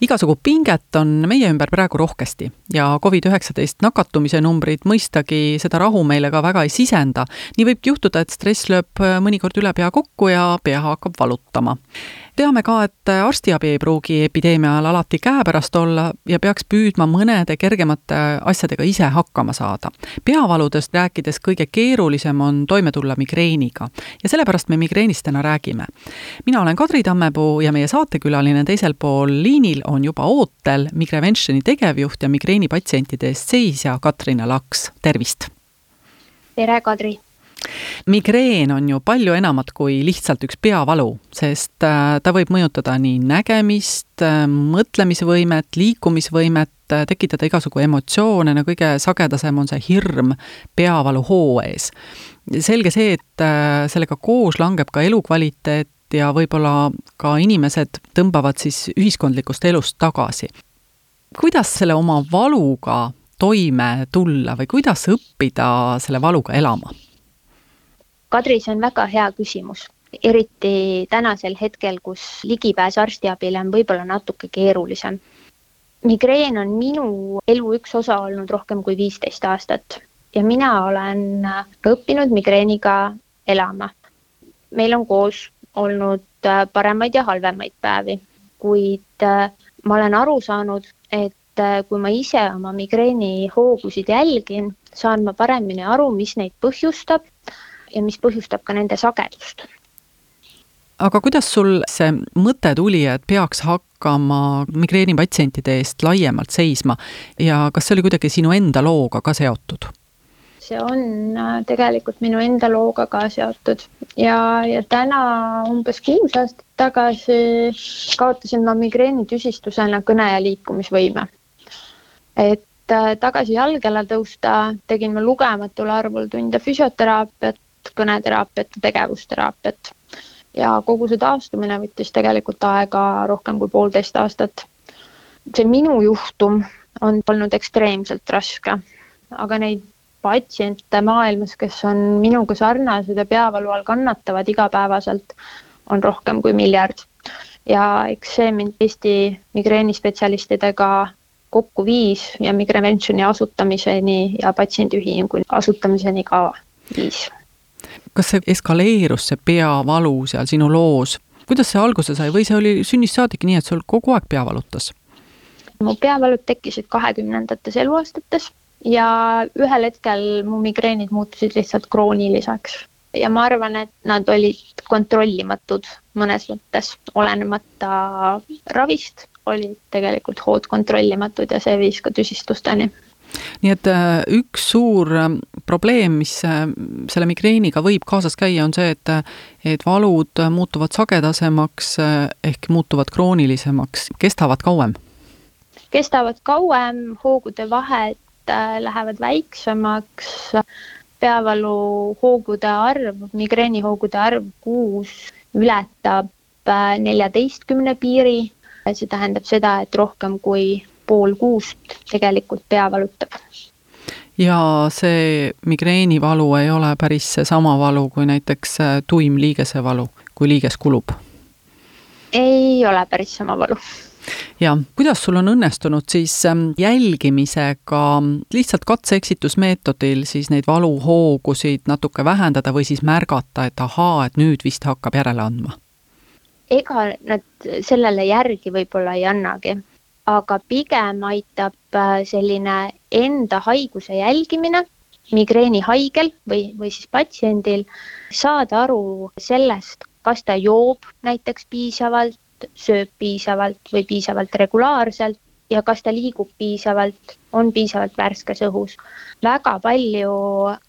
igasugu pinget on meie ümber praegu rohkesti ja Covid-19 nakatumise numbrid mõistagi seda rahu meile ka väga ei sisenda. nii võibki juhtuda, et stress lööb mõnikord üle pea kokku ja pea hakkab valutama teame ka, et arstiabi ei pruugi epideemia ajal alati käepärast olla ja peaks püüdma mõnede kergemate asjadega ise hakkama saada. peavaludest rääkides kõige keerulisem on toime tulla migreeniga ja sellepärast me migreenist täna räägime. mina olen Kadri Tammepuu ja meie saatekülaline teisel pool liinil on juba ootel Migreventioni tegevjuht ja migreenipatsientide eest seisja Katrina Laks, tervist! tere, Kadri! migreen on ju palju enamat kui lihtsalt üks peavalu, sest äh, ta võib mõjutada nii nägemist, äh, mõtlemisvõimet, liikumisvõimet, äh, tekitada igasugu emotsioone, no kõige sagedasem on see hirm peavalu hoo ees. selge see, et sellega koos langeb ka elukvaliteet ja võib-olla ka inimesed tõmbavad siis ühiskondlikust elust tagasi. kuidas selle oma valuga toime tulla või kuidas õppida selle valuga elama? Kadri, see on väga hea küsimus, eriti tänasel hetkel, kus ligipääs arstiabile on võib-olla natuke keerulisem. migreen on minu elu üks osa olnud rohkem kui viisteist aastat ja mina olen õppinud migreeniga elama. meil on koos olnud äh, paremaid ja halvemaid päevi, kuid äh, ma olen aru saanud, et äh, kui ma ise oma migreeni hoogusid jälgin, saan ma paremini aru, mis neid põhjustab ja mis põhjustab ka nende sagedust. aga kuidas sul see mõte tuli, et peaks hakkama migreenipatsientide eest laiemalt seisma ja kas see oli kuidagi sinu enda looga ka seotud? See on äh, tegelikult minu enda looga ka seotud ja, ja täna umbes kuus aastat tagasi kaotasin ma migreenitüsistusena kõne ja liikumisvõime. et äh, tagasi jalgele tõusta, tegin ma lugematul arvul tunde füsioteraapiat, kõneteraapiat ja tegevusteraapiat. ja kogu see taastumine võttis tegelikult aega rohkem kui poolteist aastat. see minu juhtum on olnud ekstreemselt raske, aga neid patsiente maailmas, kes on minuga sarnased ja peavalu all kannatavad igapäevaselt, on rohkem kui miljard. ja eks see mind Eesti migreenispetsialistidega kokku viis ja Migreventioni asutamiseni ja patsiendiühingu asutamiseni ka viis kas see eskaleerus, see peavalu seal sinu loos, kuidas see alguse sai või see oli sünnist saadik nii, et sul kogu aeg pea valutas? mu peavalud tekkisid kahekümnendates eluaastates ja ühel hetkel mu migreenid muutusid lihtsalt krooniliseks. Ja ma arvan, et nad olid kontrollimatud mõnes mõttes, olenemata ravist, olid tegelikult hood kontrollimatud ja see viis ka tüsistusteni. Nii et äh, üks suur äh, probleem, mis äh, selle migreeniga võib kaasas käia, on see, et et valud muutuvad sagedasemaks ehk muutuvad kroonilisemaks, kestavad kauem? kestavad kauem, hoogude vahed lähevad väiksemaks, peavalu hoogude arv, migreenihoogude arv kuus ületab neljateistkümne piiri. see tähendab seda, et rohkem kui pool kuust tegelikult pea valutab. ja see migreenivalu ei ole päris seesama valu kui näiteks äh, tuim liigesevalu, kui liiges kulub? ei ole päris sama valu ja kuidas sul on õnnestunud siis ähm, jälgimisega lihtsalt katse-eksitusmeetodil siis neid valuhoogusid natuke vähendada või siis märgata, et ahaa, et nüüd vist hakkab järele andma? ega nad sellele järgi võib-olla ei annagi, aga pigem aitab äh, selline enda haiguse jälgimine migreeni haigel või, või siis patsiendil saada aru sellest, kas ta joob näiteks piisavalt, sööb piisavalt või piisavalt regulaarselt ja kas ta liigub piisavalt, on piisavalt värskes õhus. väga palju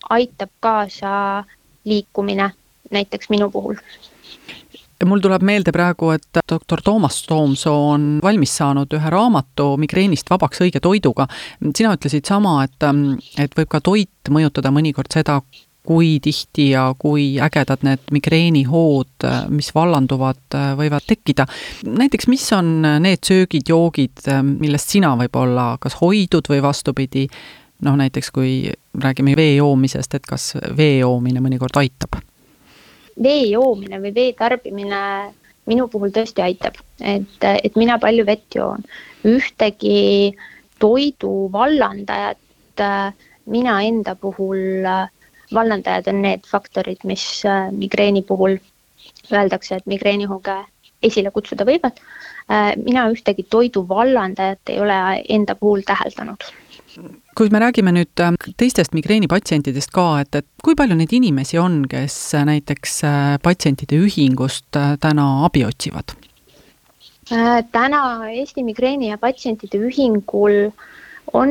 aitab kaasa liikumine, näiteks minu puhul mul tuleb meelde praegu, et doktor Toomas Toomsoo on valmis saanud ühe raamatu migreenist vabaks õige toiduga. sina ütlesid sama, et, et võib ka toit mõjutada mõnikord seda, kui tihti ja kui ägedad need migreenihood, mis vallanduvad, võivad tekkida. näiteks, mis on need söögid, joogid, millest sina võib-olla kas hoidud või vastupidi, noh näiteks kui räägime vee joomisest, et kas vee joomine mõnikord aitab? vee joomine või vee tarbimine minu puhul tõesti aitab, et, et mina palju vett joon. ühtegi toidu vallandajat mina enda puhul vallandajad on need faktorid, mis äh, migreeni puhul öeldakse, et migreenihooge esile kutsuda võivad. Äh, mina ühtegi toidu vallandajat ei ole enda puhul täheldanud kui me räägime nüüd äh, teistest migreenipatsientidest ka, et, et kui palju neid inimesi on, kes näiteks patsientide ühingust täna abi otsivad? täna Eesti Migreeni ja Patsientide Ühingul on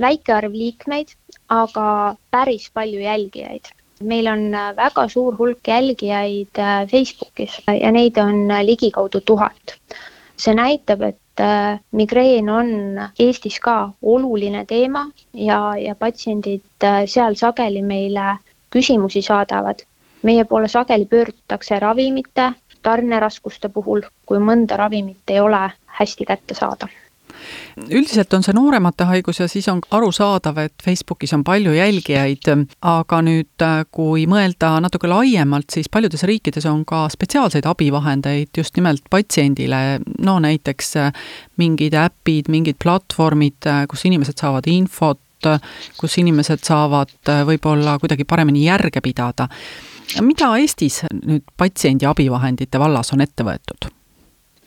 väike arv liikmeid aga päris palju jälgijaid. meil on äh, väga suur hulk jälgijaid äh, Facebookis ja neid on äh, ligikaudu tuhat. see näitab, et migreen on Eestis ka oluline teema ja, ja patsiendid seal sageli meile küsimusi saadavad. meie poole sageli pöördutakse ravimite tarneraskuste puhul, kui mõnda ravimit ei ole hästi kätte saada üldiselt on see nooremate haigus ja siis on arusaadav, et Facebookis on palju jälgijaid, aga nüüd, kui mõelda natuke laiemalt, siis paljudes riikides on ka spetsiaalseid abivahendeid just nimelt patsiendile, no näiteks mingid äpid, mingid platvormid, kus inimesed saavad infot, kus inimesed saavad võib-olla kuidagi paremini järge pidada. mida Eestis nüüd patsiendi abivahendite vallas on ette võetud?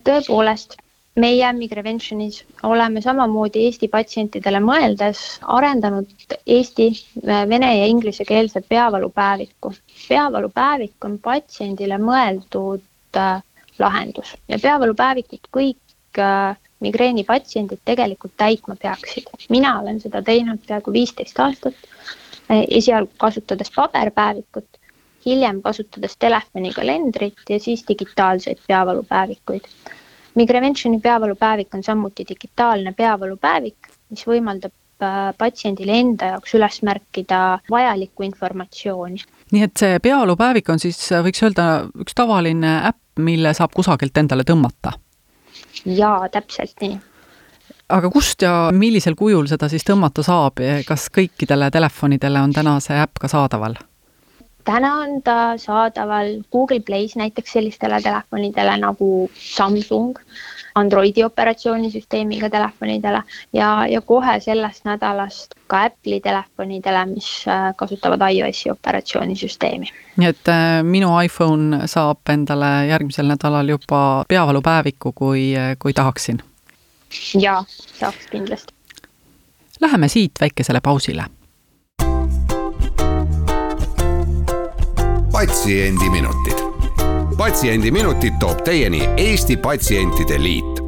tõepoolest meie Migreventionis oleme samamoodi Eesti patsientidele mõeldes arendanud eesti, vene ja inglisekeelse peavalupäeviku. peavalupäevik on patsiendile mõeldud äh, lahendus ja peavalupäevikut kõik äh, migreeni patsiendid tegelikult täitma peaksid. mina olen seda teinud peaaegu viisteist aastat, äh, esialgu kasutades paberpäevikut, hiljem kasutades telefonikalendrit ja siis digitaalseid peavalupäevikuid Migreventioni peavalupäevik on samuti digitaalne peavalupäevik, mis võimaldab äh, patsiendil enda jaoks üles märkida vajalikku informatsiooni. nii et see peavalupäevik on siis, võiks öelda, üks tavaline äpp, mille saab kusagilt endale tõmmata? jaa, täpselt nii aga kust ja millisel kujul seda siis tõmmata saab, kas kõikidele telefonidele on täna see äpp ka saadaval? Täna on ta saadaval Google Play's näiteks sellistele telefonidele nagu Samsung, Androidi operatsioonisüsteemiga telefonidele ja, ja kohe sellest nädalast ka Apple'i telefonidele, mis äh, kasutavad iOS-i operatsioonisüsteemi. nii et äh, minu iPhone saab endale järgmisel nädalal juba peavalupäeviku, kui, kui tahaksin? jaa, saaks kindlasti. Läheme siit väikesele pausile patsiendiminutid. patsiendiminutid toob teieni Eesti Patsientide Liit.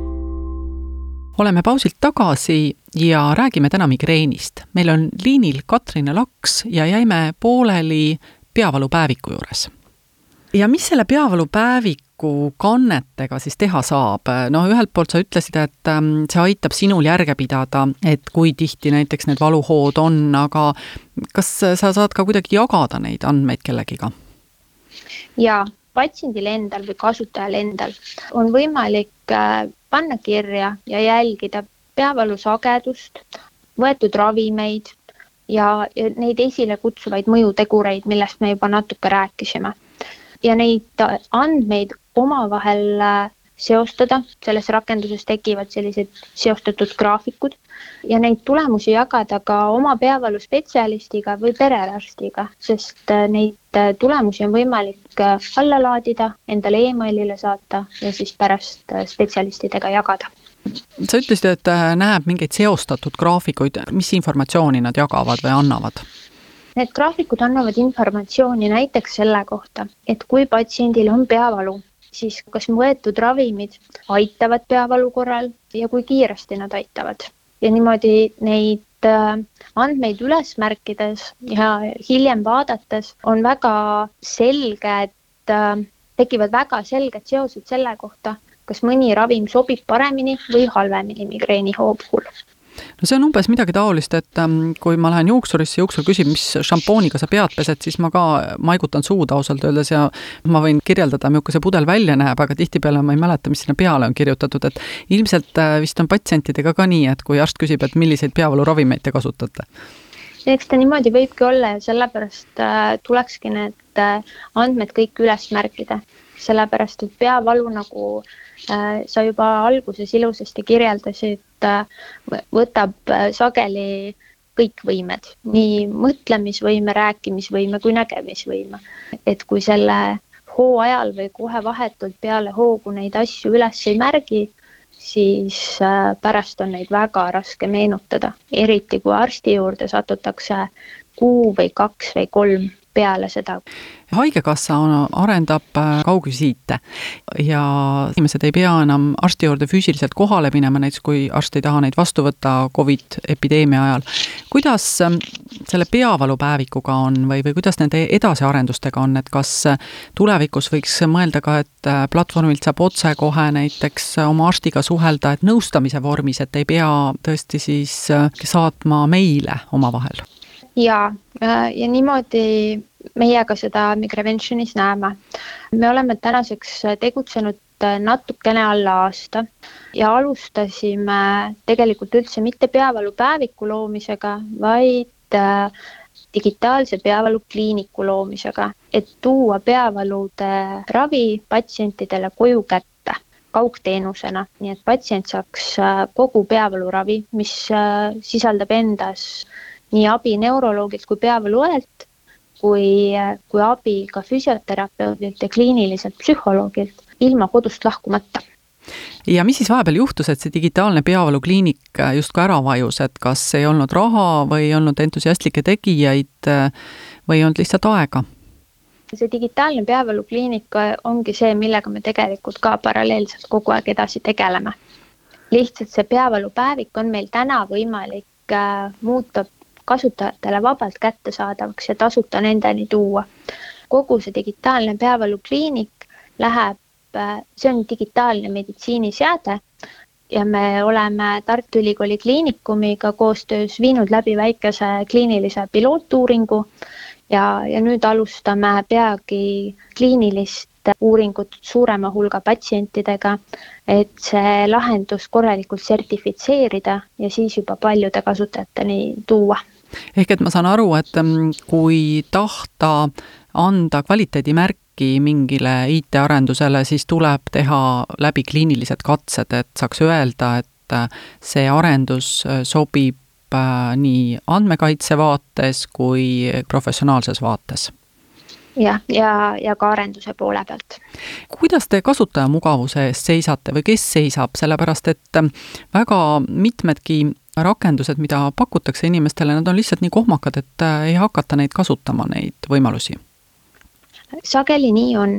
oleme pausilt tagasi ja räägime täna migreenist. meil on liinil Katrine Laks ja jäime pooleli peavalupäeviku juures. ja mis selle peavalupäeviku kannetega siis teha saab, no ühelt poolt sa ütlesid, et ähm, see aitab sinul järge pidada, et kui tihti näiteks need valuhood on, aga kas sa saad ka kuidagi jagada neid andmeid kellegiga? Ja patsiendil endal või kasutajal endal on võimalik äh, panna kirja ja jälgida peavalu sagedust, võetud ravimeid ja, neid esile kutsuvaid mõjutegureid, millest me juba natuke rääkisime. ja neid andmeid omavahel äh, seostada, selles rakenduses tekivad sellised seostatud graafikud. Ja neid tulemusi jagada ka oma peavaluspetsialistiga või perearstiga, sest äh, neid äh, tulemusi on võimalik äh, alla laadida, endale emailile saata ja siis pärast spetsialistidega jagada. Sa ütlesid, et näeb mingeid seostatud graafikuid, mis informatsiooni nad jagavad või annavad? Need graafikud annavad informatsiooni näiteks selle kohta, et kui patsiendil on peavalu, siis kas võetud ravimid aitavad peavalu korral ja kui kiiresti nad aitavad. ja niimoodi neid äh, andmeid üles märkides ja hiljem vaadates on väga selge, et äh, tekivad väga selged seosed selle kohta, kas mõni ravim sobib paremini või halvemini migreenihoo puhul no see on umbes midagi taolist, et ähm, kui ma lähen juuksurisse, juuksur küsib, mis šampooniga sa pead pesed, siis ma ka maigutan suud ausalt öeldes ja ma võin kirjeldada, milline see pudel välja näeb, aga tihtipeale ma ei mäleta, mis sinna peale on kirjutatud, et ilmselt äh, vist on patsientidega ka nii, et kui arst küsib, et milliseid peavaluravimeid te kasutate. Eks ta niimoodi võibki olla ja sellepärast äh, tulekski need äh, andmed kõik üles märkida, sellepärast et peavalu, nagu äh, sa juba alguses ilusasti kirjeldasid äh,, võtab äh, sageli kõik võimed, nii mõtlemisvõime, rääkimisvõime kui nägemisvõime. et kui selle hoo ajal või kohe vahetult peale hoogu neid asju üles ei märgi, siis äh, pärast on neid väga raske meenutada, eriti kui arsti juurde satutakse kuu või kaks või kolm peale seda. haigekassa arendab äh, kaugvisiite ja inimesed ei pea enam arsti juurde füüsiliselt kohale minema, näiteks kui arst ei taha neid vastu võtta Covid epideemia ajal. kuidas ähm, selle peavalupäevikuga on või, või kuidas nende edasiarendustega on, et kas äh, tulevikus võiks mõelda ka, et äh, platvormilt saab otsekohe näiteks oma arstiga suhelda, et nõustamise vormis, et ei pea tõesti siis saatma meile omavahel? Ja, äh, ja niimoodi meie ka seda Migraventionis näeme. me oleme tänaseks tegutsenud äh, natukene alla aasta ja alustasime tegelikult üldse mitte peavalupäeviku loomisega, vaid äh, digitaalse peavalukliiniku loomisega, et tuua peavalude ravi patsientidele koju kätte kaugteenusena, nii et patsient saaks kogu peavaluravi, mis sisaldab endas nii abi neuroloogilt kui peavaluõelt kui, kui abi ka füsioterapeudilt ja kliiniliselt psühholoogilt ilma kodust lahkumata ja mis siis vahepeal juhtus, et see digitaalne peavalukliinik justkui ära vajus, et kas ei olnud raha või ei olnud entusiastlikke tegijaid või ei olnud lihtsalt aega? see digitaalne peavalukliinik ongi see, millega me tegelikult ka paralleelselt kogu aeg edasi tegeleme. lihtsalt see peavalupäevik on meil täna võimalik äh, muuta kasutajatele vabalt kättesaadavaks ja tasuta nendeni tuua. kogu see digitaalne peavalukliinik läheb, see on digitaalne meditsiiniseade ja me oleme Tartu Ülikooli Kliinikumiga koostöös viinud läbi väikese kliinilise pilootuuringu ja, ja nüüd alustame peagi kliinilist uuringut suurema hulga patsientidega, et see lahendus korralikult sertifitseerida ja siis juba paljude kasutajateni tuua ehk et ma saan aru, et mm, kui tahta anda kvaliteedimärki mingile IT-arendusele, siis tuleb teha läbi kliinilised katsed, et saaks öelda, et äh, see arendus äh, sobib äh, nii andmekaitse vaates kui professionaalses vaates jah, ja, ja, ja ka arenduse poole pealt. kuidas te kasutajamugavuse eest seisate või kes seisab, sellepärast et väga mitmedki rakendused, mida pakutakse inimestele, nad on lihtsalt nii kohmakad, et äh, ei hakata neid kasutama, neid võimalusi? sageli nii on.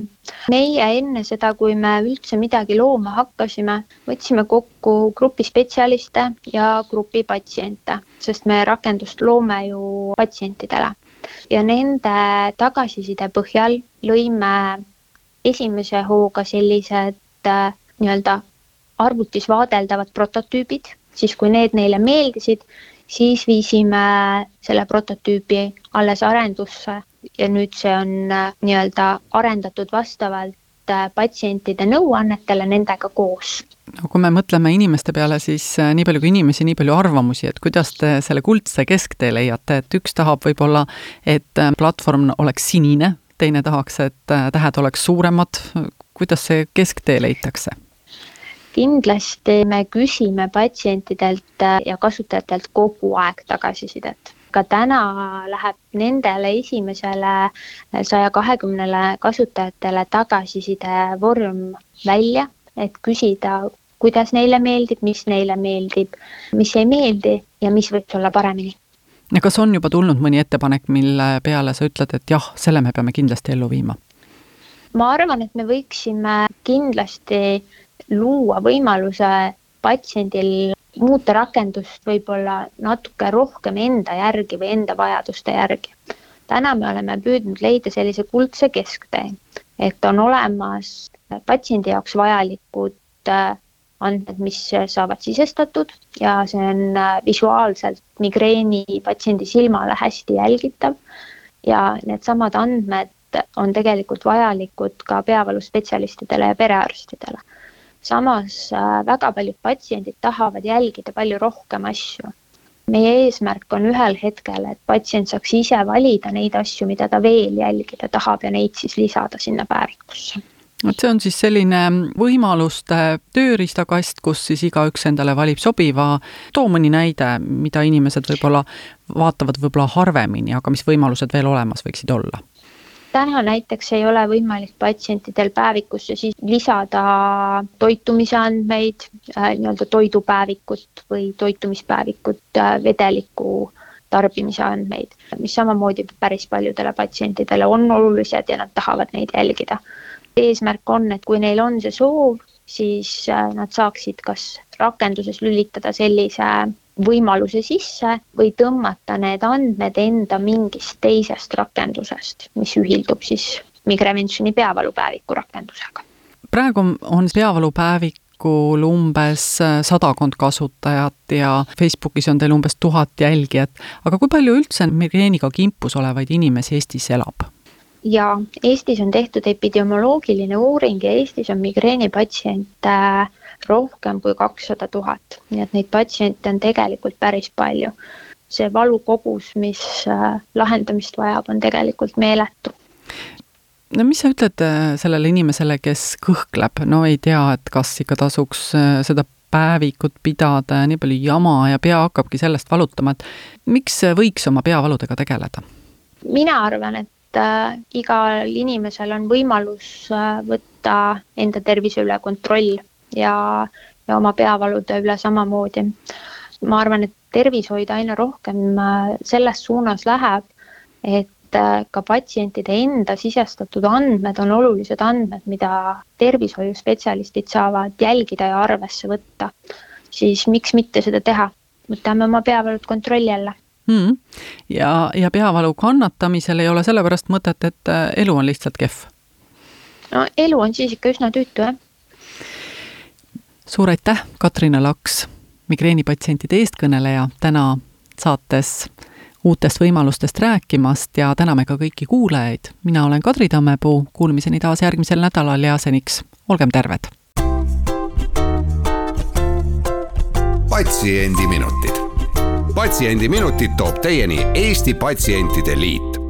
meie enne seda, kui me üldse midagi looma hakkasime, võtsime kokku grupi spetsialiste ja grupi patsiente, sest me rakendust loome ju patsientidele. ja nende tagasiside põhjal lõime esimese hooga sellised äh, nii-öelda arvutis vaadeldavad prototüübid siis kui need neile meeldisid, siis viisime selle prototüübi alles arendusse ja nüüd see on äh, nii-öelda arendatud vastavalt äh, patsientide nõuannetele nendega koos. no kui me mõtleme inimeste peale, siis äh, nii palju kui inimesi, nii palju arvamusi, et kuidas te selle kuldse kesktee leiate, et üks tahab võib-olla, et platvorm oleks sinine, teine tahaks, et tähed oleks suuremad, kuidas see kesktee leitakse? Kindlasti me küsime patsientidelt äh, ja kasutajatelt kogu aeg tagasisidet ka täna läheb nendele esimesele äh, saja kahekümnele kasutajatele tagasiside vorm välja, et küsida, kuidas neile meeldib, mis neile meeldib, mis ei meeldi ja mis võiks olla paremini. ja kas on juba tulnud mõni ettepanek, mille peale sa ütled, et jah, selle me peame kindlasti ellu viima? ma arvan, et me võiksime kindlasti luua võimaluse patsiendil muuta rakendust võib-olla natuke rohkem enda järgi või enda vajaduste järgi. täna me oleme püüdnud leida sellise kuldse kesktee, et on olemas patsiendi jaoks vajalikud äh, andmed, mis saavad sisestatud ja see on äh, visuaalselt migreeni patsiendi silmale hästi jälgitav. ja needsamad andmed on tegelikult vajalikud ka peavaluspetsialistidele ja perearstidele. Samas äh, väga paljud patsiendid tahavad jälgida palju rohkem asju meie eesmärk on ühel hetkel, et patsient saaks ise valida neid asju, mida ta veel jälgida tahab ja neid siis lisada sinna päevikusse et see on siis selline võimaluste tööriistakast, kus siis igaüks endale valib sobiva. too mõni näide, mida inimesed võib-olla vaatavad võib-olla harvemini, aga mis võimalused veel olemas võiksid olla? Täna näiteks ei ole võimalik patsientidel päevikusse siis lisada toitumise andmeid äh,, nii-öelda toidupäevikut või toitumispäevikut äh,, vedeliku tarbimise andmeid, mis samamoodi päris paljudele patsientidele on olulised ja nad tahavad neid jälgida. eesmärk on, et kui neil on see soov, siis äh, nad saaksid kas rakenduses lülitada sellise võimaluse sisse või tõmmata need andmed enda mingist teisest rakendusest, mis ühildub siis Migreventioni peavalupäeviku rakendusega. praegu on peavalupäevikul umbes sadakond kasutajat ja Facebookis on teil umbes tuhat jälgijat, aga kui palju üldse migreeniga kimpus olevaid inimesi Eestis elab? ja Eestis on tehtud epidemioloogiline uuring ja Eestis on migreenipatsiente äh, rohkem kui kakssada tuhat, nii et neid patsiente on tegelikult päris palju. see valukogus, mis äh, lahendamist vajab, on tegelikult meeletu no mis sa ütled äh, sellele inimesele, kes kõhkleb, no ei tea, et kas ikka tasuks äh, seda päevikut pidada ja nii palju jama ja pea hakkabki sellest valutama, et miks võiks oma peavaludega tegeleda? mina arvan, et äh, igal inimesel on võimalus äh, võtta enda tervise üle kontroll ja, ja oma peavalude üle samamoodi. ma arvan, et tervishoid aina rohkem äh, selles suunas läheb, et äh, ka patsientide enda sisestatud andmed on olulised andmed, mida tervishoiuspetsialistid saavad jälgida ja arvesse võtta. siis miks mitte seda teha, võtame oma peavalud kontrolli alla mm.. ja, ja peavalu kannatamisel ei ole sellepärast mõtet, et äh, elu on lihtsalt kehv? no elu on siis ikka üsna tüütu, jah suur aitäh, Katrina Laks, migreenipatsientide eestkõneleja, täna saates uutest võimalustest rääkimast ja täname ka kõiki kuulajaid. mina olen Kadri Tammepuu, kuulmiseni taas järgmisel nädalal ja seniks olgem terved. patsiendiminutid. patsiendiminutid toob teieni Eesti Patsientide Liit